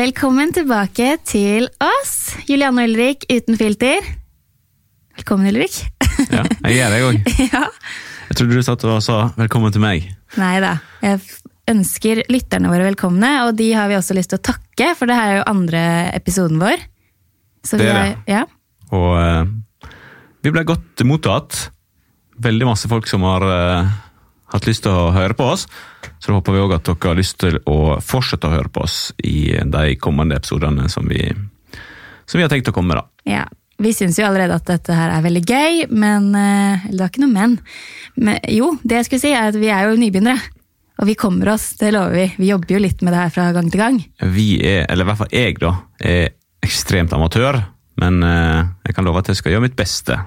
Velkommen tilbake til oss, Julianne og Ulrik uten filter. Velkommen, Ulrik. Ja, jeg gjør det òg. ja. Jeg trodde du satt og sa 'velkommen til meg'. Nei da. Jeg ønsker lytterne våre velkomne, og de har vi også lyst til å takke, for det her er jo andre episoden vår. Så Det er har, det. ja. Og uh, vi ble godt mottatt. Veldig masse folk som har eh, hatt lyst til å høre på oss. Så håper vi òg at dere har lyst til å fortsette å høre på oss i de kommende episodene som vi, som vi har tenkt å komme. da. ja. Vi syns jo allerede at dette her er veldig gøy, men eh, Eller det er ikke noe men. men. Jo, det jeg skulle si er at vi er jo nybegynnere. Og vi kommer oss, det lover vi. Vi jobber jo litt med det her fra gang til gang. Vi er, eller i hvert fall jeg, da, er ekstremt amatør. Men eh, jeg kan love at jeg skal gjøre mitt beste.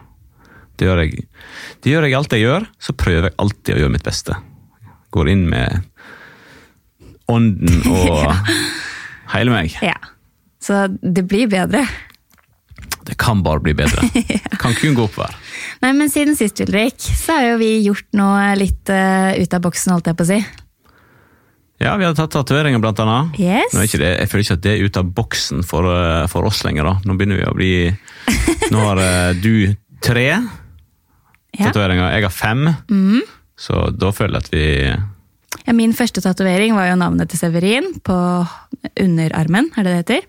Det gjør jeg, det gjør jeg alt jeg gjør, så prøver jeg alltid å gjøre mitt beste. Går inn med ånden og hele meg. Ja. Så det blir bedre. Det kan bare bli bedre. Kan kun gå oppover. Nei, men siden sist, Ulrik, så har jo vi gjort noe litt uh, ut av boksen, holdt jeg på å si. Ja, vi har tatt tatoveringer, blant annet. Yes. Det, jeg føler ikke at det er ute av boksen for, eh, for oss lenger. da. Nå begynner vi å bli Nå har uh, du tre Ja. tatoveringer, jeg har fem. Så da føler jeg at vi Ja, min første tatovering var jo navnet til Severin på underarmen, er det det heter?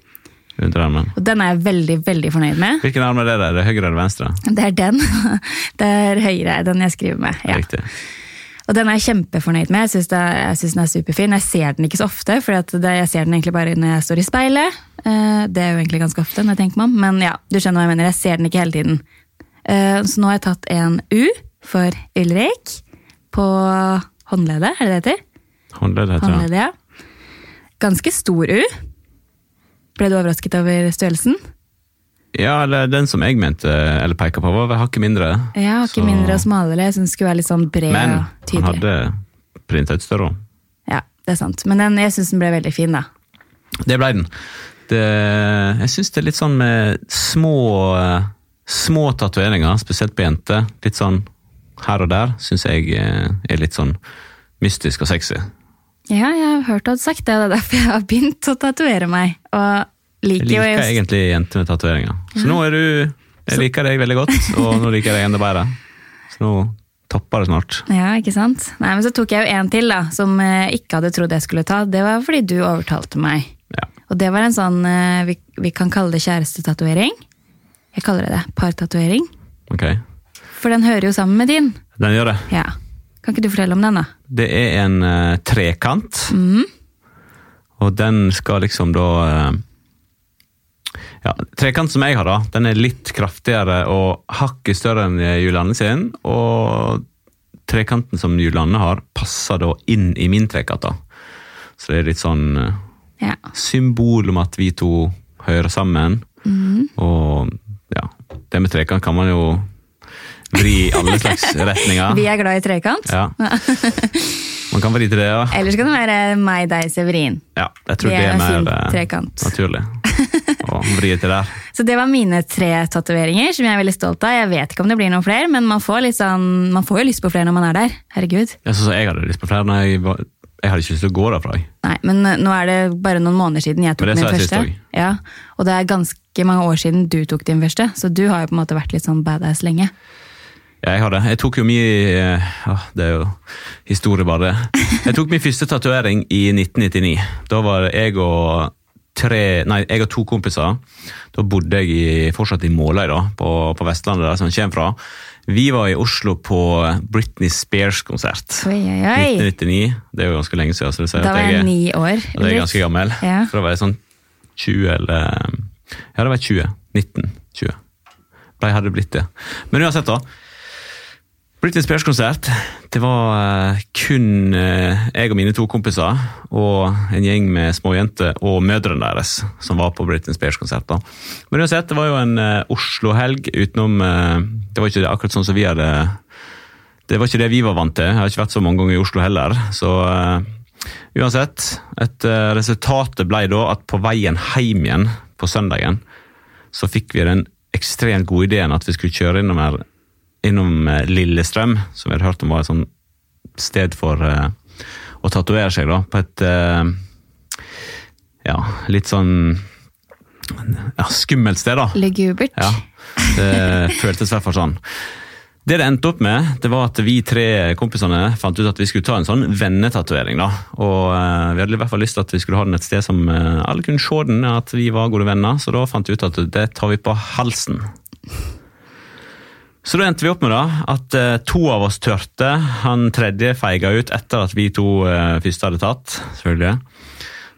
Underarmen. Og den er jeg veldig, veldig fornøyd med. Hvilken arm er det? der? Er det høyre eller venstre? Det er den. Det er høyre, den jeg skriver med. Ja. Riktig. Og den er jeg kjempefornøyd med. Jeg syns, syns den er superfin. Jeg ser den ikke så ofte, for jeg ser den egentlig bare når jeg står i speilet. Eh, Det er jo egentlig ganske ofte, når jeg tenker meg om. Men ja, du skjønner hva jeg mener. Jeg ser den ikke hele tiden. Eh, Så nå har jeg tatt en U for Ulrik på håndleddet, er det det heter? Håndleddet, heter det. Håndleddet, ja. Ganske stor U. Ble du overrasket over størrelsen? Ja, eller den som jeg mente, eller peker på, var hakket mindre. Ja, hakket Så- mindre og smalere. Jeg syns den skulle være litt sånn bred Men og han hadde printa ut større. Ja, det er sant. Men den, jeg syns den ble veldig fin, da. Det ble den. Det, jeg syns det er litt sånn med små, eh, små tatoveringer, spesielt på jenter. Litt sånn her og der, syns jeg eh, er litt sånn mystisk og sexy. Ja, jeg har hørt du har sagt det, det er derfor jeg har begynt å tatovere meg. Og Jeg liker jo liker egentlig jenter med tatoveringer. Så nå er du Jeg liker deg veldig godt, og nå liker jeg deg enda bedre. Så nå topper det snart. Ja, ikke sant? Nei, Men så tok jeg jo en til, da, som jeg ikke hadde trodd jeg skulle ta. Det var fordi du overtalte meg. Ja. Og det var en sånn eh, vi, vi kan kalle det kjærestetatovering. Jeg kaller det det. Partatovering. Okay. For den hører jo sammen med din. Den gjør det. Ja. Kan ikke du fortelle om den, da? Det er en uh, trekant. Mm. Og den skal liksom da uh, Ja, Trekanten som jeg har, da, den er litt kraftigere og hakket større enn Julianne sin. Og trekanten som Julianne har, passer da inn i min trekant. da. Så det er litt sånn eh, Ja. symbol om at vi to hører sammen. Mm. Og det med trekant kan man jo vri i alle slags retninger. Vi er glad i trekant. Ja. Man kan vri til det, ja. Ellers kan det være meg, deg, Severin? Ja, jeg tror Det det er er mer eh, trekant. naturlig å vri til der. Så det var mine tre tatoveringer, som jeg er veldig stolt av. Jeg vet ikke om det blir noen flere, men man får, sånn, man får jo lyst på flere når man er der. Herregud. Jeg, synes jeg hadde lyst på flere, når jeg, jeg hadde ikke lyst til å gå derfra. Nei, men eh, nå er det bare noen måneder siden jeg tok min første. Ja, og det er ganske mange år siden du tok din første, så du har jo på en måte vært litt sånn badass lenge. Ja, jeg har det. Jeg tok jo mye eh, ja, Det er jo historie, bare det. Jeg tok min første tatovering i 1999. Da var jeg og tre, nei, jeg og to kompiser. Da bodde jeg i, fortsatt i Måløy, da, på, på Vestlandet, der som jeg kommer fra. Vi var i Oslo på Britney Spears-konsert. Oi, oi, oi. 1999. Det er jo ganske lenge siden. Da var jeg ni år. Det er ganske gammel. Ja. For da var jeg sånn 20 eller Ja, det var 20. 19. 20. Da jeg hadde blitt det. Men uansett, da. Britney Spears-konsert. Det var eh, kun eh, jeg og mine to kompiser og en gjeng med småjenter og mødrene deres som var på Britney Spears-konsert. Men uansett, det var jo en eh, Oslo-helg utenom Det var ikke akkurat sånn som vi hadde Det var ikke det vi var vant til. Jeg har ikke vært så mange ganger i Oslo heller. Så uansett, et, resultatet ble da at på veien hjem igjen på søndagen, så fikk vi den ekstremt gode ideen at vi skulle kjøre innom, her, innom eh, Lillestrøm, som vi hadde hørt om var et sånt sted for uh, å tatovere seg, da, på et uh, ja, litt sånn ja, skummelt sted, da. Legubert. Ja, det føltes i hvert fall sånn. Det det endte opp med, det var at vi tre kompisene fant ut at vi skulle ta en sånn vennetatovering. da. Og uh, Vi hadde i hvert fall lyst til at vi skulle ha den et sted som uh, alle kunne se den, at vi var gode venner. Så da fant vi ut at det tar vi på halsen. Så da endte vi opp med da, at eh, to av oss tørte. Han tredje feiga ut etter at vi to eh, første hadde tatt. selvfølgelig.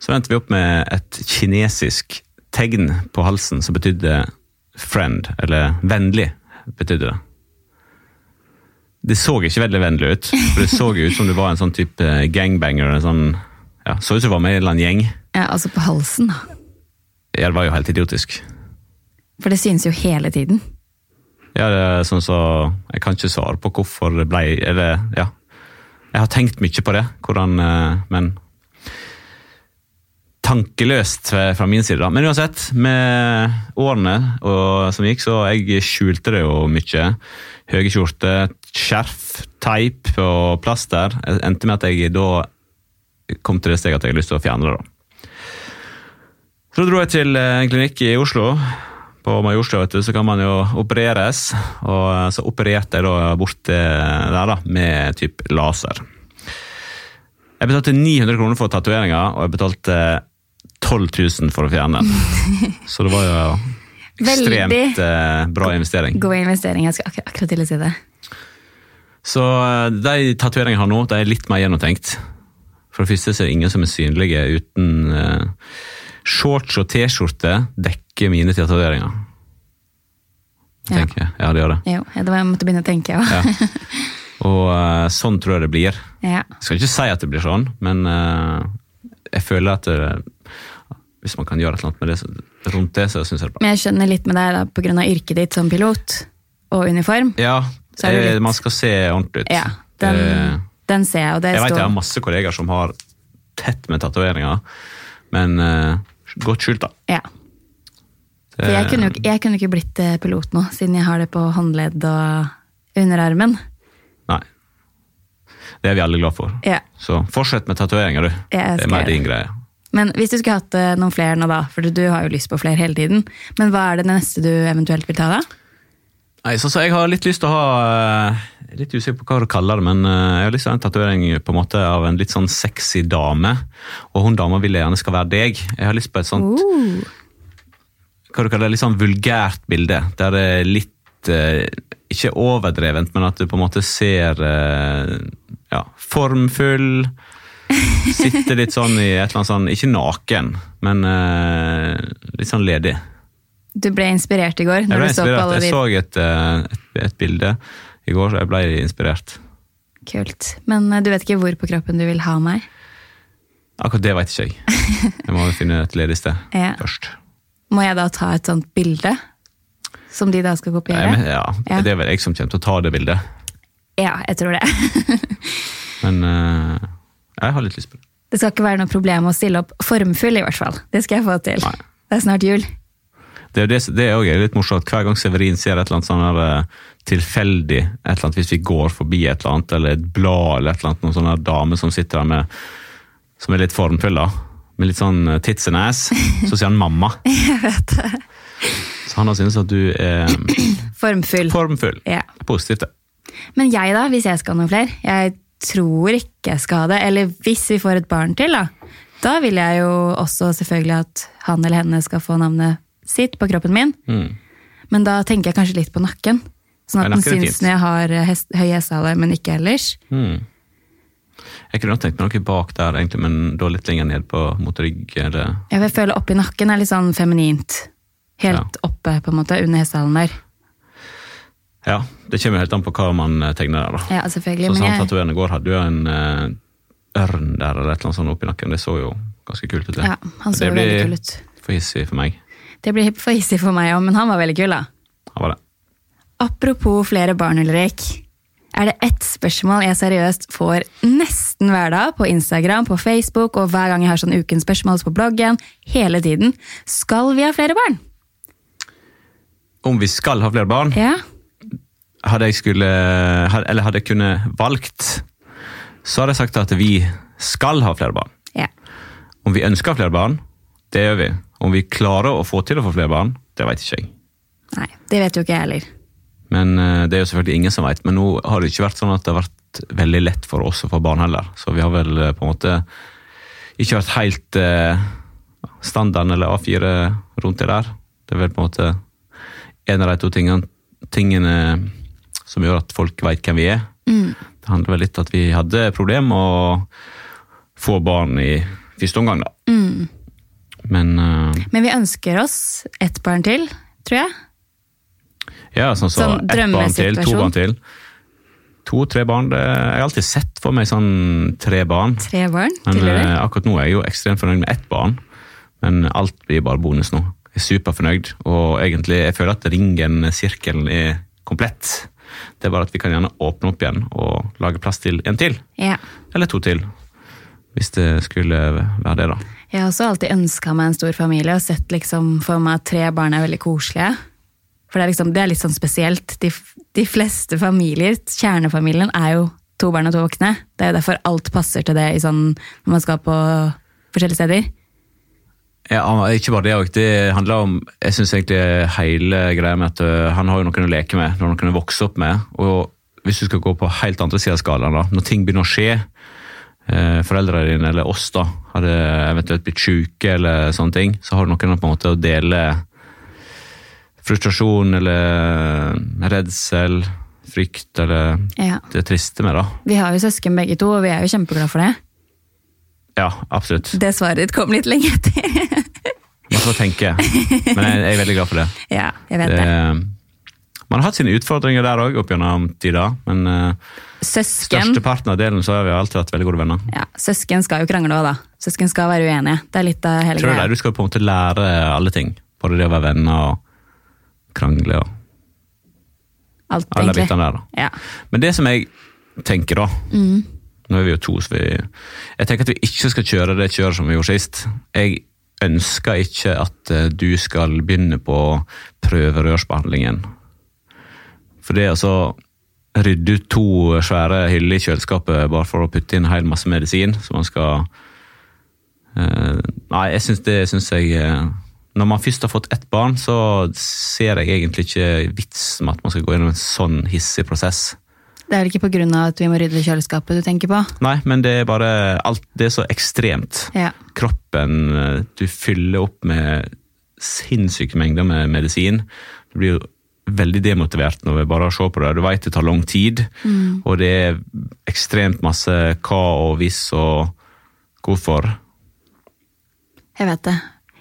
Så endte vi opp med et kinesisk tegn på halsen som betydde friend, eller vennlig. betydde det. Det så ikke veldig vennlig ut, for det så ut som du var en sånn type gangbanger. En sånn, ja, så ut som du var med i en eller annen gjeng. Ja, altså på halsen, da. Ja, det var jo helt idiotisk. For det synes jo hele tiden. Ja, det er sånn så Jeg kan ikke svare på hvorfor det ble Eller, ja. Jeg har tenkt mye på det, hvordan eh, Men tankeløst fra min side, da. Men uansett, med årene og, som gikk, så jeg skjulte det jo mye. Høye skjorter, skjerf, teip og plaster. Jeg endte med at jeg da kom til det steget at jeg hadde lyst til å fjerne det. da. Så dro jeg til en klinikk i Oslo. På Majorstua så kan man jo opereres, og så opererte jeg da bort der da, med typ laser. Jeg betalte 900 kroner for tatoveringa, og jeg betalte 12 000 for å fjerne den. Så det var jo ekstremt eh, bra investering. God investering, jeg skal akkurat, akkurat til å si det. Så eh, de tatoveringene jeg har nå, de er litt mer gjennomtenkt. For det første så er det ingen som er synlige uten uh, shorts og T-skjorte dekker mine tatoveringer. Ja. Jeg. Ja, det gjør det. Jo, det var jeg måtte begynne å tenke, ja. Ja. Og uh, sånn tror jeg det blir. ja. Jeg skal ikke si at det blir sånn, men uh, jeg føler at det, hvis man kan gjøre annet med det, rundt det, så syns jeg det er bra. Men jeg skjønner litt med deg da, av yrket ditt som pilot og uniform. Ja, eh, litt- man skal se ordentlig ut. Ja, den, det... den ser jeg, Jeg vet jeg har masse kollegaer som har tett med tatoveringer, men eh, godt skjult, da. ja. For jeg kunne, jo, jeg kunne ikke blitt eh, pilot nå, siden jeg har det på håndledd og underarmen. Nei. Det er vi alle glad for. Ja. Så fortsett med tatoveringer, du. Jeg det er mer din greie. Men hvis du skulle hatt eh, noen flere nå, da, for du har jo lyst på flere hele tiden, men hva er det neste du eventuelt vil ta, da? Nei, så, så Jeg har litt lyst til å ha eh, Litt usikker på hva du kaller det, men eh, jeg har lyst til å ha en tatovering på en måte av en litt sånn sexy dame. Og hun dama vil jeg gjerne skal være deg. Jeg har lyst på et sånt Uh, hva du kaller det, litt sånn vulgært bilde. Der det er litt eh, Ikke overdrevent, men at du på en måte ser ja, formfull. Sitter litt sånn i et eller annet sånn Ikke naken, men litt sånn ledig. Du ble inspirert i går Jeg ble inspirert. Jeg så et, eh, et, et bilde i går, så jeg ble inspirert. Kult. Men eh, du vet ikke hvor på kroppen du vil ha meg? Akkurat det vet ikke jeg. Jeg må finne et ledig sted Ja. først. Må jeg da ta et sånt bilde? Som de da skal Nei, kopiere? men, ja, Ja. Det er vel jeg som kommer til å ta det bildet. Ja, jeg tror det. Men uh, jeg har litt lyst på det. Det skal ikke være noe problem å stille opp formfull, i hvert fall. Det skal jeg få til. Nei. Det er snart jul. Det det, det er også litt morsomt. Hver gang Severin ser et eller annet sånn her, eh, tilfeldig, et eller annet, hvis vi går forbi et eller annet, eller et blad eller et eller annet, noen sånne dame som sitter der med, som er litt formfull, da, med litt sånn eh, tits and ass, så sier han mamma. Jeg vet det. Så han har syntes at du er Formfull. formfull. Ja. Positivt, det. Men jeg, da, hvis jeg skal ha noen flere? Jeg tror ikke jeg skal ha det. Eller hvis vi får et barn til, da. Da vil jeg jo også selvfølgelig at han eller henne skal få navnet sitt på kroppen min. Mm. Men da tenker jeg kanskje litt på nakken. Sånn at den syns når jeg har eh, hest, høy hestehale, men ikke ellers. Mm. Jeg kunne tenkt meg noe bak der, egentlig, men da litt lenger ned på mot rygg. Eller... Jeg vil føle oppi nakken er litt sånn feminint. Helt oppe, på en måte, under hestehalen der. Ja, det kommer helt an på hva man eh, tegner der, da. Ja, selvfølgelig. Sånn han jeg, tatoverende går hadde jo en eh, ørn der eller et eller annet sånt oppi nakken. Det så jo ganske kult ut. det. ja, han så det veldig kul ut. for hissig for meg. Det blir for hissig for meg òg, men han var veldig kul, da. Han var det. Apropos flere barn, Ulrik. Er det ett spørsmål jeg seriøst får nesten hver dag på Instagram, på Facebook og hver gang jeg har sånn ukens spørsmål på bloggen, hele tiden. Skal vi ha flere barn? Om vi skal ha flere barn, Ja. hadde jeg skulle Eller hadde jeg kunnet valgt, så hadde jeg sagt at vi skal ha flere barn. Ja. Om vi ønsker flere barn, Det gjør vi. Om vi klarer å få til å få flere barn, det vet ikke jeg. Nei, det vet jo ikke jeg heller. Men eh, det er jo selvfølgelig ingen som vet. Men nå har det ikke vært sånn at det har vært veldig lett for oss å få barn heller. Så vi har vel eh, på en måte ikke vært helt eh, standarden eller A4 rundt det der. Det er vel på en måte en av de to tingene, tingene som gjør at folk vet hvem vi er. Det handler vel litt om at vi hadde problemer med å få barn i første omgang, da. Men uh, Men vi ønsker oss ett barn til, tror jeg. ja, sånn så Sånn ett barn til, to barn til. To-tre barn. Det, jeg har alltid sett for meg sånn tre barn. Tre barn Men eh, akkurat nå er jeg jo ekstremt fornøyd med ett barn. Men alt blir bare bonus nå. Jeg er superfornøyd, og egentlig jeg føler at ringen, sirkelen, er komplett. Det er bare at vi kan gjerne åpne opp igjen og lage plass til en til. Ja. Eller to til. Hvis det skulle være det, da. Jeg har også alltid ønska meg en stor familie og sett liksom for meg at tre barn er veldig koselige. For det er, liksom, det er litt sånn spesielt. De, de fleste familier, kjernefamilien, er jo to barn og to voksne. Det er jo derfor alt passer til det sånn, når man skal på forskjellige steder. Ja, ikke bare det òg. Det handler om Jeg synes egentlig hele greia med at øh, han har jo noen å leke med, noen å vokse opp med. Og hvis du skal gå på helt andre sida av skalaen, da, når ting begynner å skje eh, Foreldrene dine eller oss da, hadde eventuelt blitt syke eller sånne ting, så har du noen på en måte å dele frustrasjon eller redsel, frykt eller Ja. det triste med, da. Vi har jo søsken begge to, og vi er jo kjempeglade for det. Ja, absolutt. Det svaret ditt kom litt lenge etter. Man får tenke. Men jeg, jeg er veldig glad for det. ja, jeg vet det det. Man har hatt sine utfordringer der òg opp gjennom tida, men uh, Søsken størsteparten av delen så har vi alltid vært veldig gode venner. ja, Søsken skal jo krangle òg, da. Søsken skal være uenige. Det er litt av hele Tror du det? Du skal på en måte lære alle ting. Både det å være venner og krangle og Alt, alle egentlig. bitene der. da. Ja. Men det som jeg tenker, da Nå er vi jo to, så vi Jeg tenker at vi ikke skal kjøre det kjøret som vi gjorde sist. Jeg ønsker ikke at eh, du skal begynne på prøverørsbehandlingen. For det å rydde ut to svære hyller i kjøleskapet bare for å putte inn en hel masse medisin som man skal uh, Nei, jeg syns det syns jeg eh, Når man først har fått ett barn, så ser jeg egentlig ikke vitsen med at man skal gå gjennom en sånn hissig prosess. Det er vel ikke pga. at vi må rydde kjøleskapet du tenker på? Nei, men det er bare alt Det er så ekstremt. Ja. Kroppen eh, Du fyller opp med sinnssyke mengder med medisin. Du blir jo veldig demotivert når vi bare ser på det. Du vet det tar lang tid, og det er ekstremt masse hva og hvis og hvorfor. Jeg vet det.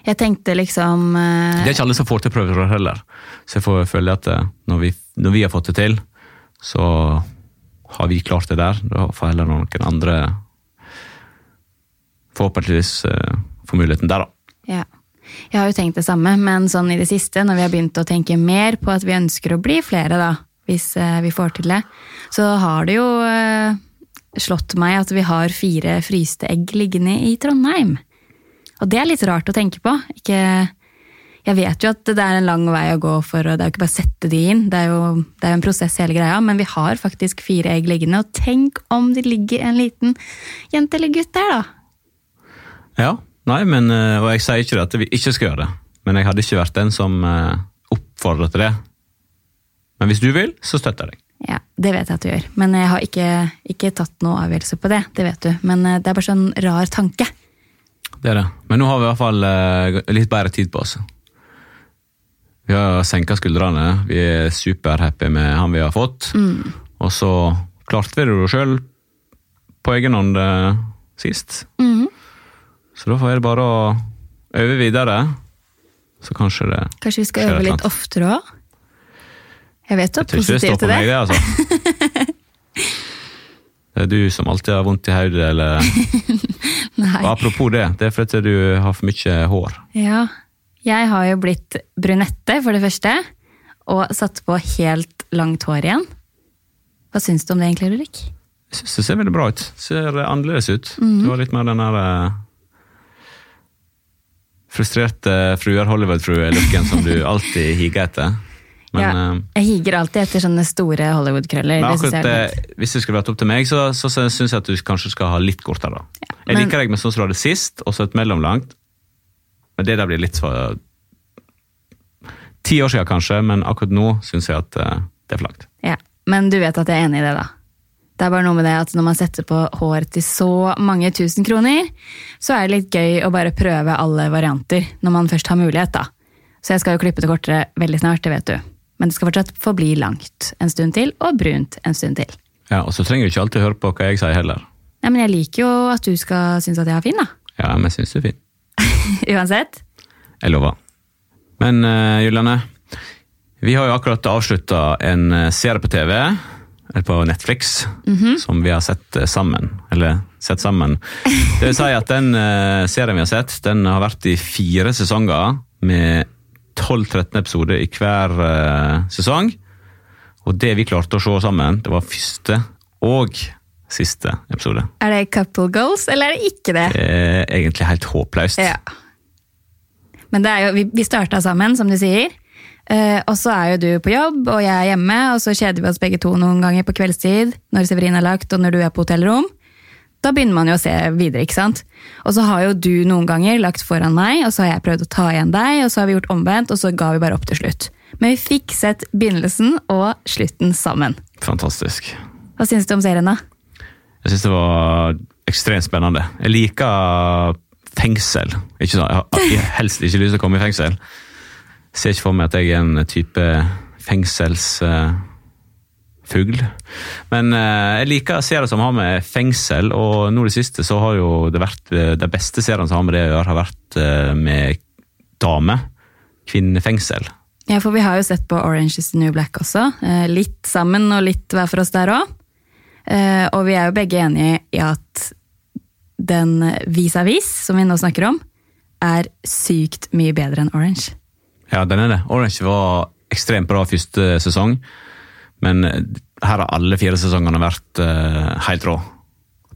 Jeg tenkte liksom uh... Det er ikke alle som får til prøver heller. Så jeg får føle at eh, når vi, når vi har fått det til, så har vi klart det der. Da får heller noen andre forhåpentligvis uh, få muligheten der, da. Ja. Jeg har jo tenkt det samme, men sånn i det siste, når vi har begynt å tenke mer på at vi ønsker å bli flere, da, hvis eh, vi får til det, så har det jo eh, slått meg at vi har fire fryste egg liggende i Trondheim. Og det er litt rart å tenke på. Ikke, jeg vet jo at det er en lang vei å gå for, og det er jo ikke bare å sette de inn, det er jo det er en prosess hele greia, men vi har faktisk fire egg liggende, og tenk om det ligger en liten jente eller gutt der, da. Ja, nei, men, eh, og jeg sier ikke at vi ikke skal gjøre det, men jeg hadde ikke vært den som oppfordret til det. Men hvis du vil, så støtter jeg deg. Ja, det vet jeg at du gjør. Men jeg har ikke, ikke tatt noe avgjørelse på det. Det vet du. Men eh, det er bare sånn rar tanke. Det er det. Men nå har vi i hvert fall eh, litt bedre tid på oss. Vi har senka skuldrene. Vi er superhappy med han vi har fått. Og så klarte vi det jo sjøl på egen hånd sist. sist. Så da får jeg bare å øve videre. Så kanskje det Kanskje vi skal øve litt eller oftere òg? Jeg vet du er det. Jeg tror ikke det står på meg, det, altså. Det er du som alltid har vondt i hodet, eller Nei. Og apropos det, det er fordi du har for mye hår. Ja. Jeg har jo blitt brunette, for det første. Og satt på helt langt hår igjen. Hva syns du om det egentlig, Ulrik? Jeg syns det ser veldig bra ut. Ser annerledes ut. Mhm. Du har litt mer den der eh, frustrerte fruer Hollywood-frue-looken som du alltid higer etter. Men, ja, eh, jeg higer alltid etter sånne store Hollywood-krøller. men akkurat er litt- eh, hvis det skulle vært opp til meg, så, så, så syns jeg at du kanskje skal ha litt kortere. da. jeg liker deg med sånn som du hadde sist, og så et mellomlangt, Men det der blir litt for Ti år siden kanskje, men akkurat nå syns jeg at eh, det er for langt. Ja. Men du vet at jeg er enig i det, da. Det er bare noe med det at når man setter på hår til så mange tusen kroner, så er det litt gøy å bare prøve alle varianter når man først har mulighet, da. Så jeg skal jo klippe det kortere veldig snart, det vet du. Men det skal fortsatt forbli langt en stund til, og brunt en stund til. Ja, Og så trenger du ikke alltid høre på hva jeg sier heller. Ja, Men jeg liker jo at du skal synes at jeg er fin, da. Ja, men jeg syns du er fin. Uansett. Jeg lover. Men uh, Juliane, vi har jo akkurat avslutta en eh, serie på TV, på Netflix, som vi har sett eh, sammen. Eller sett sammen. Det vil si at den eh, serien vi har sett, den har vært i fire sesonger med 12-13 episoder i hver eh, sesong. Og det vi klarte å se sammen, det var første og siste episode. Er det couple goals, eller er det ikke det? Det er egentlig helt håpløst. Ja. Men det jo, vi, vi starta sammen, som du sier. Eh, og så er jo du på jobb, og jeg er hjemme, og så kjeder vi oss begge to noen ganger på kveldstid, når Severin er lagt, og når du er på hotellrom. Da begynner man jo å se videre, ikke sant? Og så har jo du noen ganger lagt foran meg, og så har jeg prøvd å ta igjen deg, og så har vi gjort omvendt, og så ga vi bare opp til slutt. Men vi fikk sett begynnelsen og slutten sammen. Fantastisk. Hva syns du om serien, da? Jeg syns det var ekstremt spennende. Jeg liker fengsel. Ikke sånn, jeg har helst ikke lyst til å komme i fengsel. Ser ikke for meg at jeg er en type fengselsfugl. Men eh, jeg liker serier som har med fengsel, og nå i det siste så har jo det vært eh, de beste seriene som har med det å gjøre, har vært eh, med dame. Kvinnefengsel. Ja, for vi har jo sett på Orange is the New Black også. Litt sammen og litt hver for oss der òg. Og vi er jo begge enige i at den vis-à-vis, som vi nå snakker om, er sykt mye bedre enn Orange. Ja, den er det. Orange var ekstremt bra første sesong, men her har alle fire sesongene vært uh, helt rå.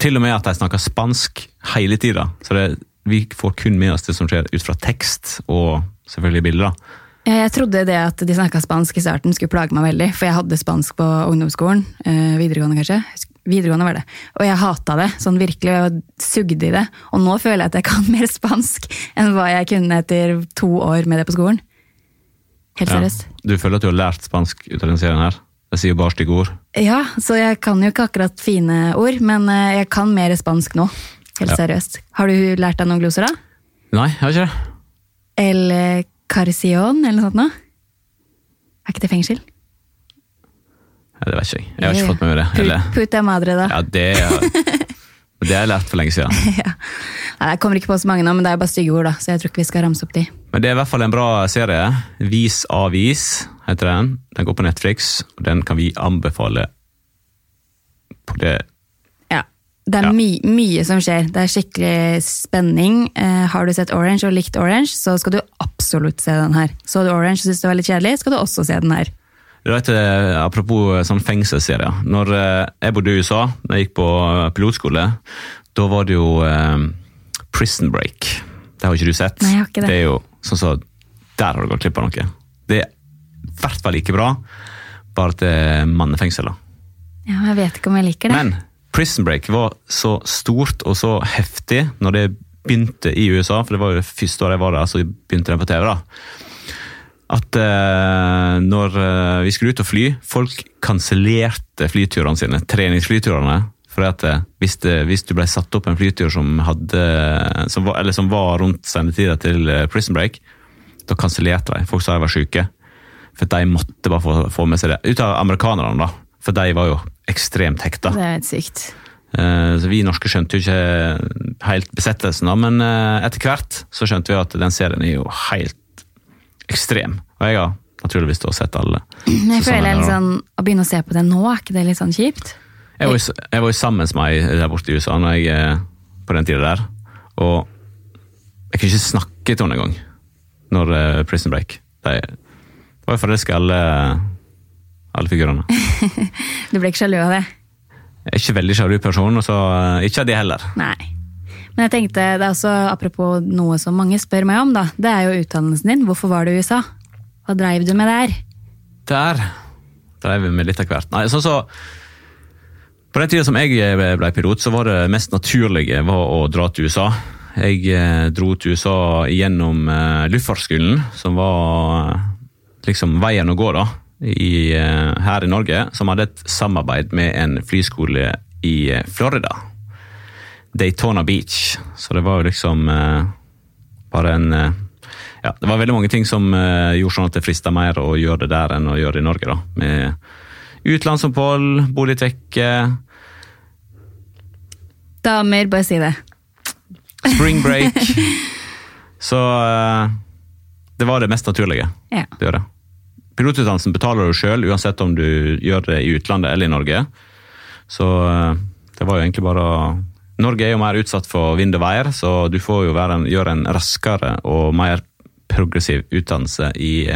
Til og med at de snakker spansk hele tida. Så det, vi får kun med oss det som skjer ut fra tekst og selvfølgelig bilder. Jeg trodde det at de snakka spansk i starten skulle plage meg veldig, for jeg hadde spansk på ungdomsskolen. eh, Videregående, kanskje. Videregående var det. Og jeg hata det, sånn virkelig. og sugde i det. Og nå føler jeg at jeg kan mer spansk enn hva jeg kunne etter to år med det på skolen. Helt seriøst. Du føler at du har lært spansk ut av denne serien her? Jeg sier bare stygge ord. Ja, så jeg kan jo ikke akkurat fine ord, men eh, jeg kan mer spansk nå. Helt Ja. seriøst. Har du lært deg noen gloser, da? Nei, jeg har ikke det. El carcion, eller noe sånt noe? Er ikke det fengsel? Ja, det vet ikke jeg. Jeg har ikke fått med meg det. Eller, Puta madre, da. ja, det, det har jeg lært for lenge siden. Ja. Nei, Jeg kommer ikke på så mange nå, men det er bare stygge ord, da, så jeg tror ikke vi skal ramse opp de. Men det er i hvert fall en bra serie. Vis avis heter den. Den går på Netflix, og den kan vi anbefale på det Ja. Det er Ja. my mye som skjer. Det er skikkelig spenning. Eh, har du sett Orange og likt Orange, så skal du absolutt se den her. Så du Orange og syntes det var litt kjedelig, skal du også se den her. Du vet, eh, Apropos sånn fengselsserier. Når eh, jeg bodde i USA, da jeg gikk på eh, pilotskole, da var det jo eh, Prison Break. Det har ikke du sett. Nei, jeg har ikke det. det er jo sånn så Der har du gått glipp av noe. Det er i hvert fall like bra, bare er mannefengsel. Ja, jeg vet ikke om jeg liker det. Men Prison Break var så stort og så heftig når det begynte i USA, for det var jo det første året jeg var der, så begynte den på TV. da. At uh, når uh, vi skulle ut og fly, folk kansellerte flyturene sine, treningsflyturene. For at eh, hvis, det, hvis du ble satt opp en flytur som, hadde, som, var, eller som var rundt sendetida til Prison Break, da kansellerte de. Folk sa de var syke. For de måtte bare få, få med seg det. Ut av amerikanerne, da. For de var jo ekstremt hekta. Det er helt sykt. Så vi norske skjønte jo ikke helt besettelsen, da, men etter hvert så skjønte vi at den serien er jo helt ekstrem. Og jeg har naturligvis da sett alle. Men jeg føler litt sånn, Å begynne å se på det nå, er ikke det litt sånn kjipt? Jeg var, jo, jeg var jo sammen med meg der borte i USA når jeg, eh, på den tida der, og jeg kunne ikke snakke til henne engang når eh, Prison Break. De var jo forelska alle, alle figurene. Du ble ikke sjalu av det? Jeg er ikke veldig sjalu person, og så eh, ikke av de heller. Nei. Men jeg tenkte, det er også apropos noe som mange spør meg om, da. Det er jo utdannelsen din. Hvorfor var du i USA? Hva dreiv du med der? Der dreiv vi med litt av hvert. Nei, sånn så På den tida som jeg ble pilot, så var det mest naturlige var å dra til USA. Jeg eh, dro til USA gjennom eh, luftfartsskolen, som var eh, liksom veien å gå da, i, eh, her i Norge, som hadde et samarbeid med en flyskole i eh, Florida. Daytona Beach. Så det var jo liksom eh, bare en eh, Ja, det var veldig mange ting som eh, gjorde sånn at det frista mer å gjøre det der enn å gjøre det i Norge, da. Med utenlandsopphold, bo litt vekke, Damer, bare si det. spring break. Så eh, det var det mest naturlige. Ja. Det gjør det. Pilotutdannelsen betaler du sjøl, uansett om du gjør det i utlandet eller i Norge. Så eh, det var jo egentlig bare å Norge er jo mer utsatt for vind og vær, så du får jo en, gjøre en raskere og mer progressiv utdannelse i,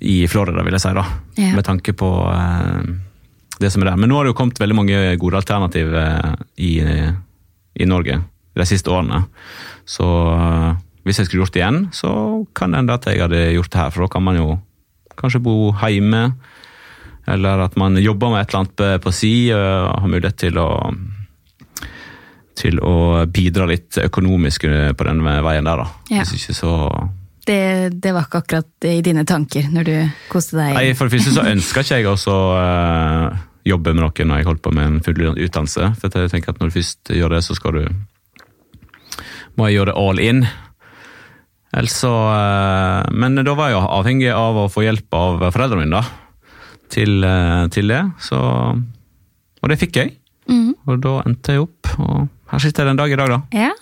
i Florida, vil jeg si, da. Ja. Med tanke på eh, det som er der. Men nå har det jo kommet veldig mange gode alternativ eh, i, i Norge de siste årene. Så eh, hvis jeg skulle gjort det igjen, så kan det hende at jeg hadde gjort det her. For da kan man jo kanskje bo hjemme, eller at man jobber med et eller annet på si, og har mulighet til å til å bidra litt økonomisk på den veien der, da. Ja. Hvis ikke så Det, det var ikke akkurat i dine tanker når du koste deg. Nei, For det første så ønska ikke jeg også uh, jobbe med noe når jeg holdt på med en full utdannelse. For jeg tenker at når du først gjør det, så skal du må jeg gjøre det all in. Ellers så eh, Men da var jeg jo avhengig av å få hjelp av foreldrene mine, da. Til, uh, til det. Så Og det fikk jeg. Mhm. Og da endte jeg opp, og her sitter jeg den dag i dag, da. Ja,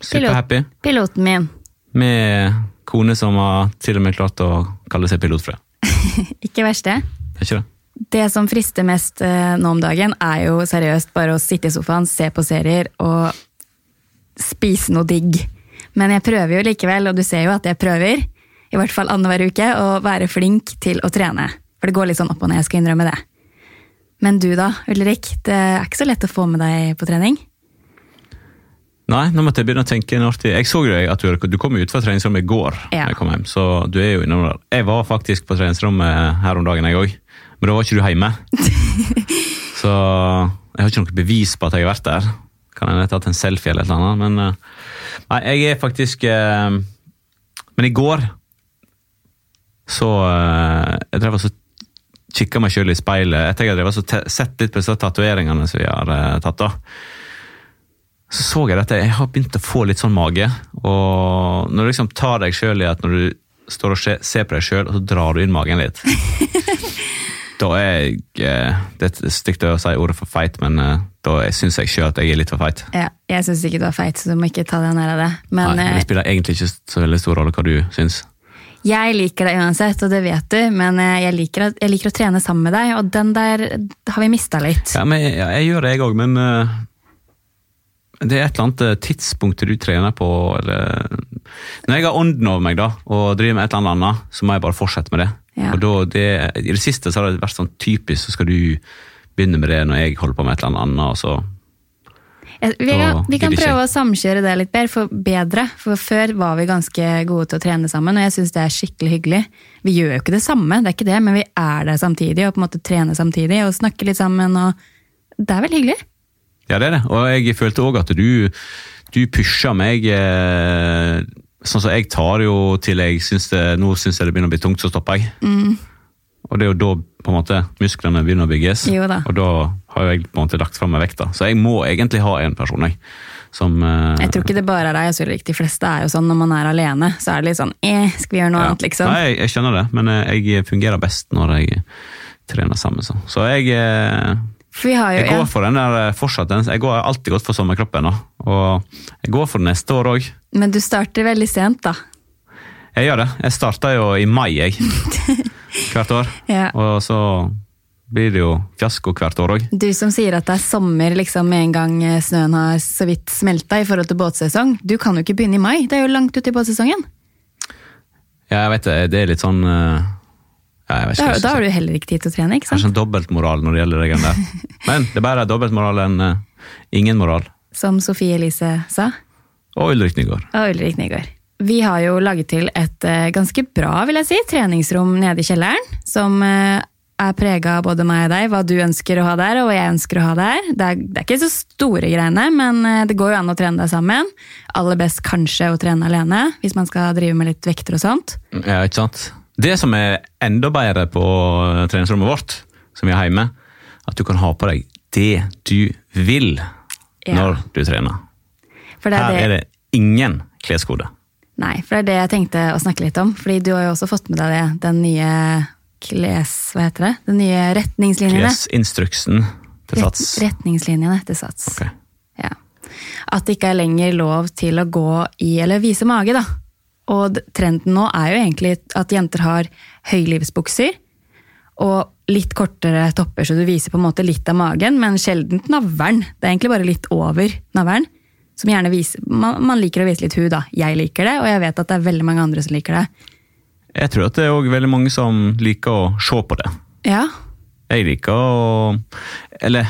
Superhappy. piloten min. Med kone som har til og med klart å kalle seg pilotfrø. Ikke verst det. Er ikke det? Det som frister mest eh, nå om dagen, er jo seriøst bare å sitte i sofaen, se på serier og spise noe digg. Men jeg prøver jo likevel, og du ser jo at jeg prøver, i hvert fall annenhver uke, å være flink til å trene. For det går litt sånn opp og ned, jeg skal innrømme det. Men du da, Ulrik, det er ikke så lett å få med deg på trening? Nei, nå måtte jeg begynne å tenke en artig Jeg så jo at du, du kom ut fra treningsrommet i går. Ja. Jeg kom hjem, så du er jo innom der. Jeg var faktisk på treningsrommet her om dagen, jeg òg. Men da var ikke du hjemme. så jeg har ikke noe bevis på at jeg har vært der. Kan hende jeg har tatt en selfie eller et eller annet. Men eh, nei, jeg er faktisk eh, Men i går så eh, Jeg drev og så kikka meg sjøl i speilet etter jeg hadde drevet og sett litt på disse tatoveringene som vi har tatt. da så så jeg at jeg har begynt å få litt sånn mage. Og når du liksom tar deg sjøl i at når du står og ser på deg sjøl, og så drar du inn magen litt Da er jeg eh, Det er stygt å si ordet for feit, men eh, da syns jeg sjøl at jeg er litt for feit. Ja, jeg syns ikke du er feit, så du må ikke ta deg nær av det. Men Nei, eh, Det spiller egentlig ikke så veldig stor rolle hva du syns. Jeg liker deg uansett, og det vet du, men eh, jeg liker, jeg liker å trene sammen med deg, og den der har vi mista litt. Ja, men ja, jeg gjør det, jeg òg, men eh, det er et eller annet eh, tidspunkt du trener på, eller Når jeg har ånden over meg da, og driver med et eller annet så må jeg bare fortsette med det. Ja. Og da, det, I det siste så har det vært sånn typisk, så skal du begynne med det når jeg holder på med et eller annet og så Vi kan, vi kan prøve å samkjøre det litt bedre, for bedre. For før var vi ganske gode til å trene sammen, og jeg syns det er skikkelig hyggelig. Vi gjør jo ikke det samme, det er ikke det, men vi er der samtidig, og på en måte trener samtidig, og snakker litt sammen, og det er veldig hyggelig. Ja, det er det. Og jeg følte òg at du, du pusha meg eh, Sånn som jeg tar jo til jeg syns det Nå syns jeg det begynner å bli tungt, så stopper jeg. Og det er jo da på en måte musklene begynner å bygges. Da. Og da har jeg på en måte lagt fra meg vekta. Så jeg må egentlig ha en person, jeg. Som uh, Jeg tror ikke det bare er deg, jeg tror ikke de fleste er jo sånn når man er alene, så er det litt sånn eh, skal vi gjøre noe ja. annet, liksom? Nei, jeg, skjønner det, men eh, jeg fungerer best når jeg trener sammen. Så, så jeg jo Jeg går for den der fortsatt. Jeg går alltid godt for sommerkroppen. Og jeg går for neste år òg. Men du starter veldig sent, da. Jeg gjør det. Jeg starta jo i mai, jeg. Hvert år. Ja. Og så blir det jo fiasko hvert år òg. Du som sier at det er sommer liksom med en gang eh, snøen har så vidt smelta i forhold til båtsesong. Du kan jo ikke begynne i mai, det er jo langt ut i båtsesongen. Ja, jeg vet det. Det er litt sånn eh, ja, Da, da har du heller ikke tid til å trene, ikke Kanskje sant? en dobbeltmoral når det gjelder regelen der. Men det er bare dobbeltmoral enn uh, ingen moral. Som Sofie Elise sa. Og Ulrik Nygaard. Og Ulrik Nygaard. Vi har jo laget til et uh, ganske bra vil jeg si, treningsrom nede i kjelleren, som uh, er prega av både meg og deg, hva du ønsker å ha der, og hva jeg ønsker å ha der. Det er, det er ikke så store greiene, men det går jo an å trene deg sammen. Aller best kanskje å trene alene, hvis man skal drive med litt vekter og sånt. Ja, ikke sant? Det som er enda bedre på treningsrommet vårt, som vi har hjemme, at du kan ha på deg det du vil Ja. når du trener. Det Her er er det, det ingen kleskode. nei, for det er det jeg tenkte å snakke litt om. Fordi du har jo også fått med deg det, den nye kles... Hva heter det? Den nye retningslinjene. Klesinstruksen til Sats. Retningslinjene til Sats. Ok. Ja. At det ikke er lenger lov til å gå i eller vise mage, da. Og trenden nå er jo egentlig at jenter har høylivsbukser og litt kortere topper, så du viser på en måte litt av magen, men sjeldent navlen. Det er egentlig bare litt over navlen. Som gjerne viser, man, man liker å vise litt hud, da. Jeg liker det, og jeg vet at det er veldig mange andre som liker det. Jeg tror at det er også veldig mange som liker å se på det. Ja, Jeg liker å Eller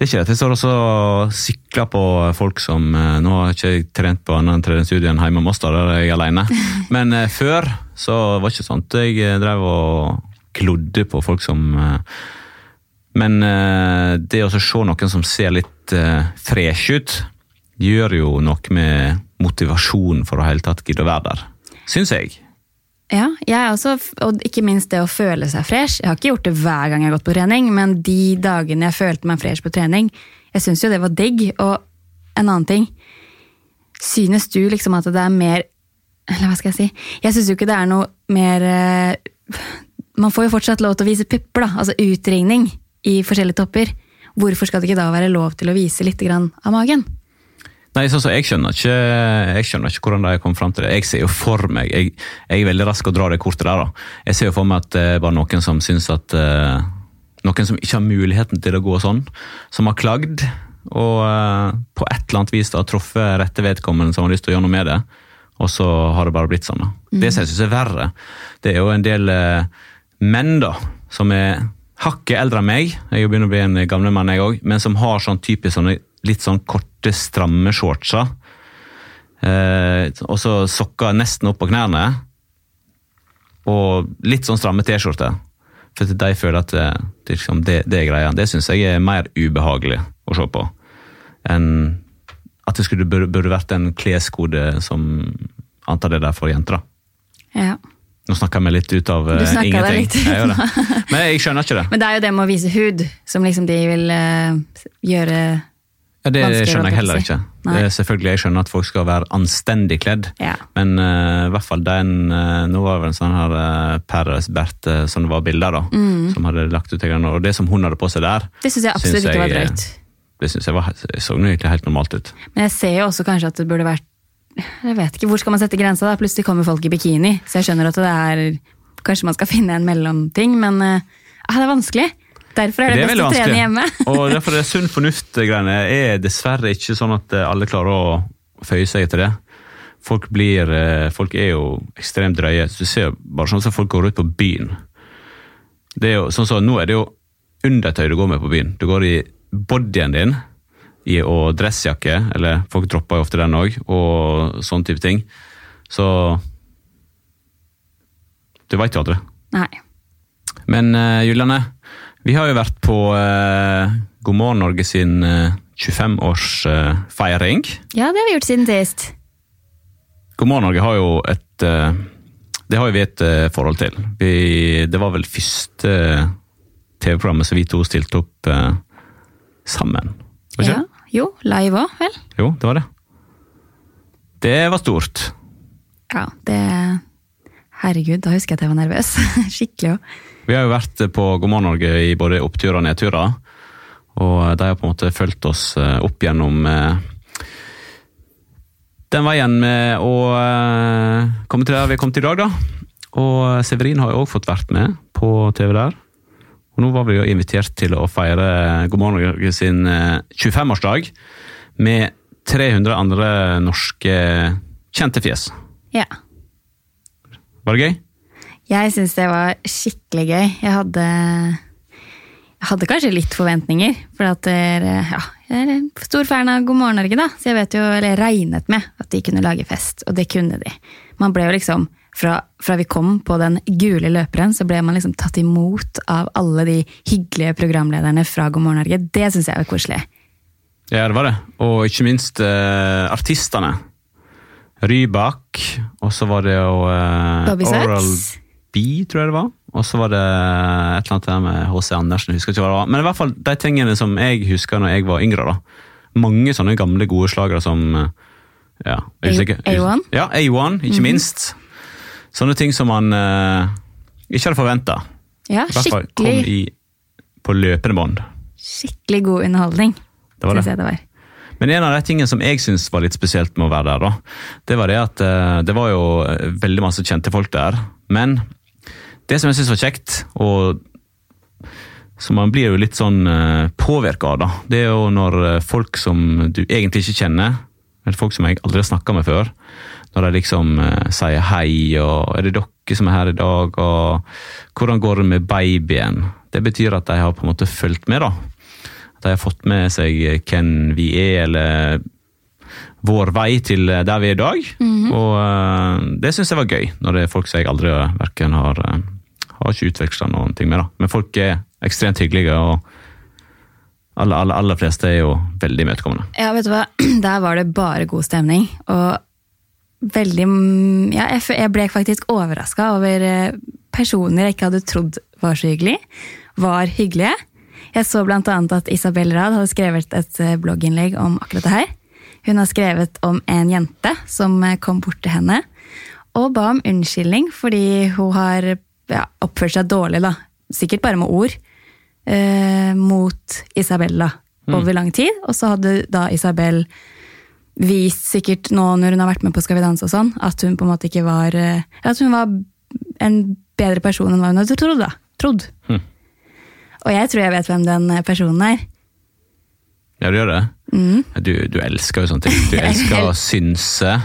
det er ikke det. jeg står også og sykler på folk som eh, Nå har jeg ikke trent på annen treningsstudio enn hjemme hos oss, da jeg er alene. Men eh, før så var det ikke sånt. jeg eh, drev og klodde på folk som Men det å se noen som ser litt fresh ut, gjør jo noe med motivasjonen for å hele tatt gidde å være der. Syns jeg. Ja, jeg også, og ikke minst det å føle seg fresh. Jeg har ikke gjort det hver gang jeg har gått på trening, men de dagene jeg følte meg fresh på trening, jeg syns jo det var digg. Og en annen ting, synes du liksom at det er mer Eller hva skal jeg si? Jeg syns jo ikke det er noe mer eh, Man får jo fortsatt lov til å vise pupper, da. Altså utringning i forskjellige topper. Hvorfor skal det ikke da være lov til å vise litt av magen? Nei, så, så jeg skjønner ikke jeg skjønner ikke hvordan de kom fram til det. Jeg ser jo for meg Jeg, jeg er veldig rask å dra det kortet der. da. Jeg ser jo for meg at det bare noen som syns at uh, Noen som ikke har muligheten til å gå sånn, som har klagd, og uh, på et eller annet vis da truffet rette vedkommende som har lyst til å gjøre noe med det, og så har det bare blitt sånn. da. Det som jeg syns er verre, det er jo en del uh, menn da, som er hakket eldre enn meg, jeg er begynner å bli en gamle mann jeg òg, men som har sånn typisk sånne litt sånn korte, stramme shortsa. Eh, og så sokker nesten opp på knærne. Og litt sånn stramme T-skjorter. For de føler at det, det, liksom, det, det er greia. Det syns jeg er mer ubehagelig å se på enn at det skulle, burde, burde vært en kleskode som antar det der for jenter. Ja. Nå snakker jeg meg litt ut av eh, deg ingenting. litt Jeg gjør det. Men jeg skjønner ikke det. Men det er jo det med å vise hud som liksom de vil uh, gjøre Ja, det skjønner jeg heller ikke. Nei. Selvfølgelig Jeg skjønner at folk skal være anstendig kledd, Ja. men uh, i hvert fall den uh, Nå var det vel en sånn her uh, Paris Berthe som det var bilder av, som hadde lagt ut. greiene, Og det som hun hadde på seg der, Det syns jeg absolutt Syns ikke var drøyt. det synes jeg var, så jo egentlig helt normalt ut. Men jeg ser jo også kanskje at det burde vært Jeg vet ikke, Hvor skal man sette grensa? da? Plutselig kommer folk i bikini. Så jeg skjønner at det er Kanskje man skal finne en mellomting, men eh, ah, det er vanskelig. Derfor er det, best veldig å trene hjemme. og derfor er sunn fornuft-greiene er dessverre ikke sånn at eh, alle klarer å føye seg etter det. Folk, blir, eh, folk er jo ekstremt drøye. Du ser bare sånn som folk går ut på byen. Det er jo, sånn så, Nå er det jo undertøy du går med på byen. Du går i bodyen din i, og dressjakke, eller folk dropper jo ofte den òg, og sånn type ting. Så Du veit jo aldri. Nei. Men uh, Juliane, vi har jo vært på uh, God morgen Norge sin uh, 25-årsfeiring. Ja, det har vi gjort siden sist. God morgen Norge har jo et uh, Det har jo vi et uh, forhold til. Vi, det var vel første TV-programmet som vi to stilte opp sammen. Var ikke Ja. det? Jo, live òg, vel? Jo, det var det. Det var stort. Ja, det Herregud, da husker jeg at jeg var nervøs. Skikkelig òg. Vi har jo vært på God morgen Norge i både oppturer og nedturer. Og de har på en måte fulgt oss eh, opp gjennom eh, den veien med å eh, komme til der vi er kommet i dag, da. Og Severin har jo òg fått vært med på TV der. Og nå var vi jo invitert til å feire God morgen Norge sin eh, 25-årsdag med 300 andre norske kjente fjes. Ja. Var det gøy? Jeg syns det var skikkelig gøy. Jeg hadde, jeg hadde kanskje litt forventninger. For dere, ja, jeg er stor fan av God morgen Norge, da. Så jeg vet jo, eller jeg regnet med at de kunne lage fest. Og det kunne de. Man ble jo liksom fra, fra vi kom på den gule løperen, så ble man liksom tatt imot av alle de hyggelige programlederne fra God morgen Norge. Det syns jeg var koselig. Ja, det var det. Og ikke minst eh, artistene. Rybak, og så var det jo eh, Bobby Oral Sacks. B, tror jeg det var. Og så var det et eller annet der med H.C. Andersen. jeg husker ikke hva det var. Men i hvert fall de tingene som jeg husker når jeg var yngre. da. Mange sånne gamle, gode slagere som eh, ja, er A- usikker- A1? Ja, A1, ikke minst. Sånne ting som man eh, ikke hadde forventa. Ja, fall kom i, på løpende bånd. skikkelig god underholdning. Det var synes det. jeg det var. Men en av de tingene som jeg syns var litt spesielt med å være der, da, det var det at eh, det var jo eh, veldig masse kjente folk der. Men det som jeg syns var kjekt, og som man blir jo litt sånn påvirka av, da, det er jo når eh, folk som du egentlig ikke kjenner, eller folk som jeg aldri har snakka med før, når de liksom eh, sier hei, og er det dere som er her i dag, og hvordan går det med babyen? Det betyr at de har på en måte fulgt med, da. At de har fått med seg hvem vi er, eller vår vei til der vi er i dag. Og eh, det syns jeg var gøy, når det er folk som jeg aldri verken har eh, har ikke utveksla noen ting med. da. Men folk er ekstremt hyggelige, og alle, alle, aller fleste er jo veldig imøtekommende. Ja, vet du hva? Der var det bare god stemning. Og veldig Ja, jeg, ble faktisk overraska over eh, personer jeg ikke hadde trodd var så hyggelig, var hyggelige. Jeg så annet at Isabel Rad hadde skrevet et eh, blogginnlegg om akkurat det her. Hun har skrevet om en jente som eh, kom bort til henne og ba om unnskyldning fordi hun har ja, oppførte seg dårlig, da. Sikkert bare med ord. Eh, mot Isabella over lang tid. Og så hadde da Isabel vist sikkert nå når hun har vært med på Skal vi danse og sånn, at hun på en måte ikke var eh, At hun var en bedre person enn hva hun hadde trodd. da. Trodd. Mm. Og jeg tror jeg vet hvem den personen er. Ja, du gjør det? Du, du elsker jo sånne ting. Du elsker å synse.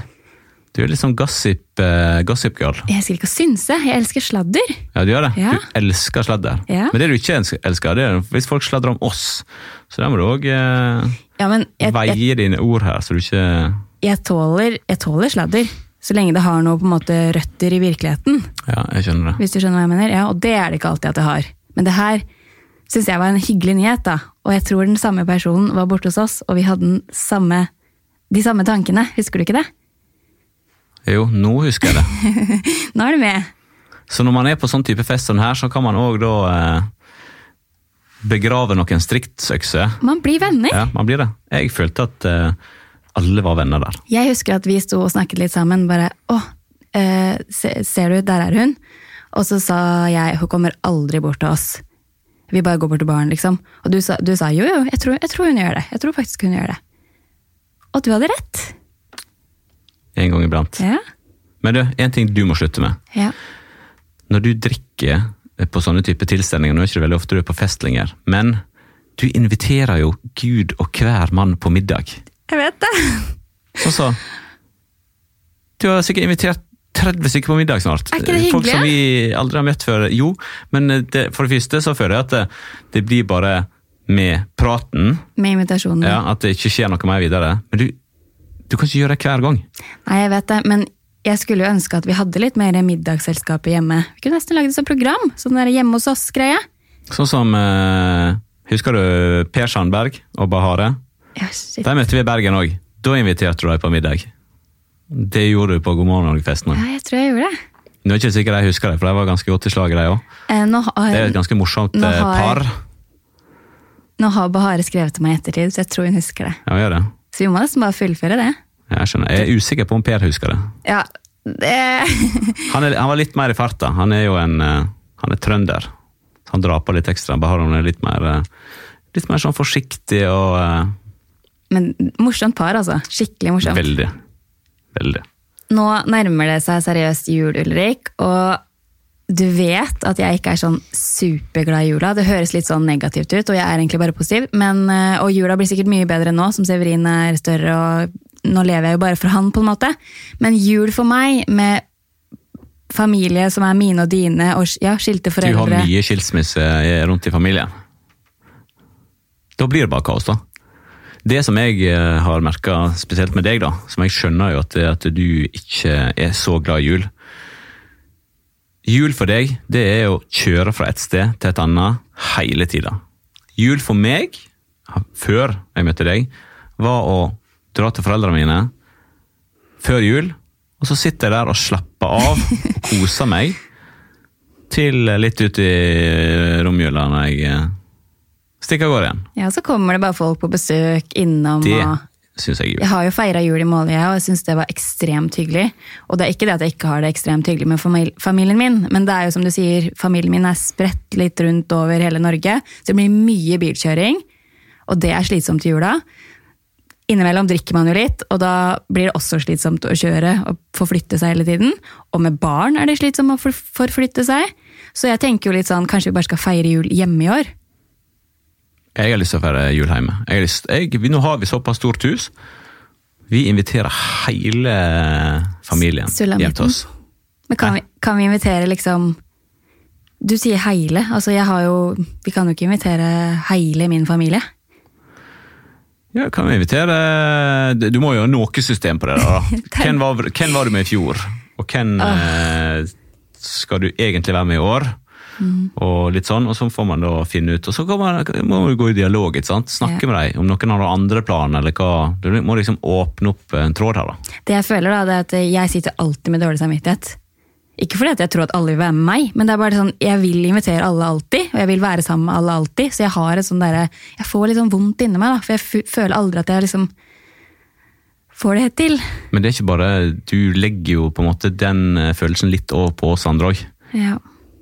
Du er litt sånn gossip, uh, gossip girl. Jeg elsker ikke å synse, jeg elsker sladder. Ja, du gjør det. Ja. Du elsker sladder. Ja. Men det du ikke elsker, det er hvis folk sladrer om oss. Så da må du òg uh, Ja, men jeg, jeg, veie dine ord her, så du ikke jeg, tåler, jeg tåler sladder. Så lenge det har noe på en måte røtter i virkeligheten. Ja, jeg skjønner det. Hvis du skjønner hva jeg mener. Ja, Og det er det ikke alltid at det har. Men det her syns jeg var en hyggelig nyhet, da. Og jeg tror den samme personen var borte hos oss, og vi hadde den samme, de samme tankene. Husker du ikke det? Jo, nå husker jeg det. Nå er du med. Så når man er på sånn type fest som her, så kan man òg da eh, begrave noen striktsøkser. Man blir venner. Ja, man blir det. Jeg følte at eh, alle var venner der. Jeg husker at vi sto og snakket litt sammen. bare, å, eh, Ser du, der er hun. Og så sa jeg hun kommer aldri bort til oss. Vi bare går bort til baren, liksom. Og du sa, du sa jo, jo, jeg tror, jeg tror hun gjør det. Jeg tror faktisk hun gjør det. Og du hadde rett. En gang iblant. Ja. Men du, en ting du må slutte med. ja. Når du drikker på sånne type tilstelninger, nå er ikke det veldig ofte du er på fest lenger, men du inviterer jo Gud og hver mann på middag. Jeg vet det. Og så Du har sikkert invitert 30 stykker på middag snart. Er ikke det hyggelig? Folk som vi aldri har møtt før. Jo, men det, for det første så føler jeg at det, det blir bare med praten, Med invitasjonen. ja, at det ikke skjer noe mer videre. Men du, du kan ikke gjøre det hver gang. Nei, jeg vet det, men jeg skulle jo ønske at vi hadde litt mer middagsselskaper hjemme. Vi kunne nesten lagd et sånt program, sånn der hjemme hos oss-greie. Sånn som eh, Husker du Per Sandberg og Bahare? Ja, shit. De møtte vi i Bergen òg. Da inviterte du dem på middag. Det gjorde du på God morgen Norge-festen òg. Ja, jeg tror jeg gjorde det. Nå er ikke sikkert jeg husker det, for de var ganske godt i slaget, de òg. Eh, Det er et ganske morsomt Nå eh, har- par. nå har Bahare skrevet til meg i ettertid, så jeg tror hun husker det. Ja, gjør det. Så vi må nesten bare fullføre det. Jeg skjønner. Jeg er usikker på om Per husker det. Ja, det Han, er, han var litt mer i farta. Han er jo en eh, Han er trønder. Så han drar på litt ekstra. Bare han er litt mer eh, Litt mer sånn forsiktig og eh, Men morsomt par, altså. Skikkelig morsomt. veldig. Veldig. Nå nærmer det seg seriøst jul, Ulrik, og du vet at jeg ikke er sånn superglad i jula. Det høres litt sånn negativt ut, og jeg er egentlig bare positiv. Men, eh, og jula blir sikkert mye bedre nå, som Severin er større, og nå lever jeg jo bare for han, på en måte. Men jul for meg, med familie som er mine og dine, og ja, skilte Du har mye skilsmisse eh, rundt i familien. Da blir det bare kaos, da. Det som jeg eh, har merka, spesielt med deg, da, som jeg skjønner jo at, at du ikke er så glad i jul, Jul for deg, det er å kjøre fra et sted til et annet hele tida. Jul for meg, før jeg møtte deg, var å dra til foreldrene mine før jul, og så sitter jeg der og slapper av og koser meg til litt ut i romjula når jeg stikker av gårde igjen. Ja, så kommer det bare folk på besøk innom. Det og... syns jeg. Jeg har jo feira jul i Måløy, og jeg syns det var ekstremt hyggelig. Og det er ikke det at jeg ikke har det ekstremt hyggelig med familien min, men det er jo som du sier, familien min er spredt litt rundt over hele Norge, så det blir mye bilkjøring, og det er slitsomt i jula. Innimellom drikker man jo litt, og da blir det også slitsomt å kjøre og forflytte seg hele tiden. Og med barn er det slitsomt å forflytte seg. Så jeg tenker jo litt sånn, kanskje vi bare skal feire jul hjemme i år? Jeg har lyst til å feire jul hjemme. Jeg har lyst, jeg, vi, nå har vi såpass stort hus. Vi inviterer hele familien hjem til oss. Men kan vi, kan vi invitere liksom Du sier hele. Altså jeg har jo Vi kan jo ikke invitere hele min familie. Ja, kan vi invitere Du må jo ha noe system på det. da. Hvem var, hvem var du med i fjor? Og hvem oh. skal du egentlig være med i år? Og litt sånn, og så får man da finne ut. Og så man, må man gå i dialog. ikke sant? Snakke Ja. med dem om noen har noen andre planer. eller hva. Du må liksom åpne opp en tråd her. da. Det jeg føler da, det er at jeg sitter alltid med dårlig samvittighet. Ikke fordi at jeg tror at alle vil være med meg, men det er bare sånn, jeg vil invitere alle alltid, og jeg vil være sammen med alle alltid. Så jeg har et sånn derre Jeg får litt sånn vondt inni meg, da, for jeg føler aldri at jeg liksom får det helt til. Men det er ikke bare Du legger jo på en måte den eh, følelsen litt over på oss andre òg. Ja.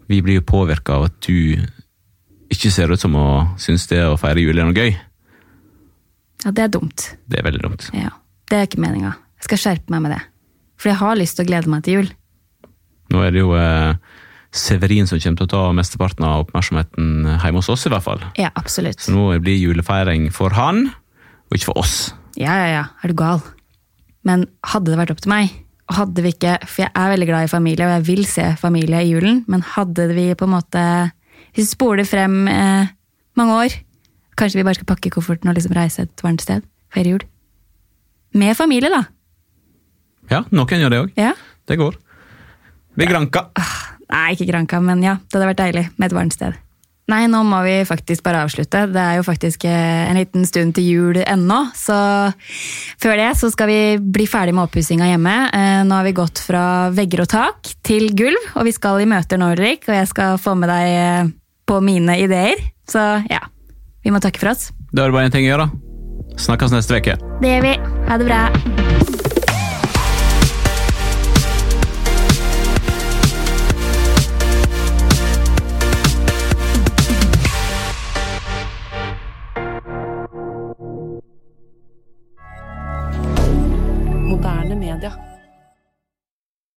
Vi blir jo påvirka av at du ikke ser ut som å synes det å feire jul er noe gøy. ja, det er dumt. Det er veldig dumt. Ja. Det er ikke meninga. Jeg skal skjerpe meg med det. For jeg har lyst til å glede meg til jul. Nå er det jo eh, Severin som kommer til å ta mesteparten av oppmerksomheten hjemme hos oss, i hvert fall. Ja, absolutt. Så nå blir julefeiring for han, og ikke for oss. Ja, ja, ja. Er du gal? Men hadde det vært opp til meg, hadde vi ikke For jeg er veldig glad i familie, og jeg vil se familie i julen, men hadde vi på en måte Hvis vi spoler frem eh, mange år, kanskje vi bare skal pakke kofferten og liksom reise et varmt sted? Feire jul? Med familie, da. Ja, noen gjør det òg. Ja. Det går. Vi granka. Nei, ikke Granka, men ja, det hadde vært deilig med et varmt sted. Nei, nå må vi faktisk bare avslutte. Det er jo faktisk eh, en liten stund til jul ennå, så før det så skal vi bli ferdig med oppussinga hjemme. Eh, Nå har vi gått fra vegger og tak til gulv, og vi skal i møter nå, Ulrik, og jeg skal få med deg eh, på mine ideer. Så ja, vi må takke for oss. Da er det bare én ting å gjøre. Snakkes neste uke. Det gjør vi. Ha det bra.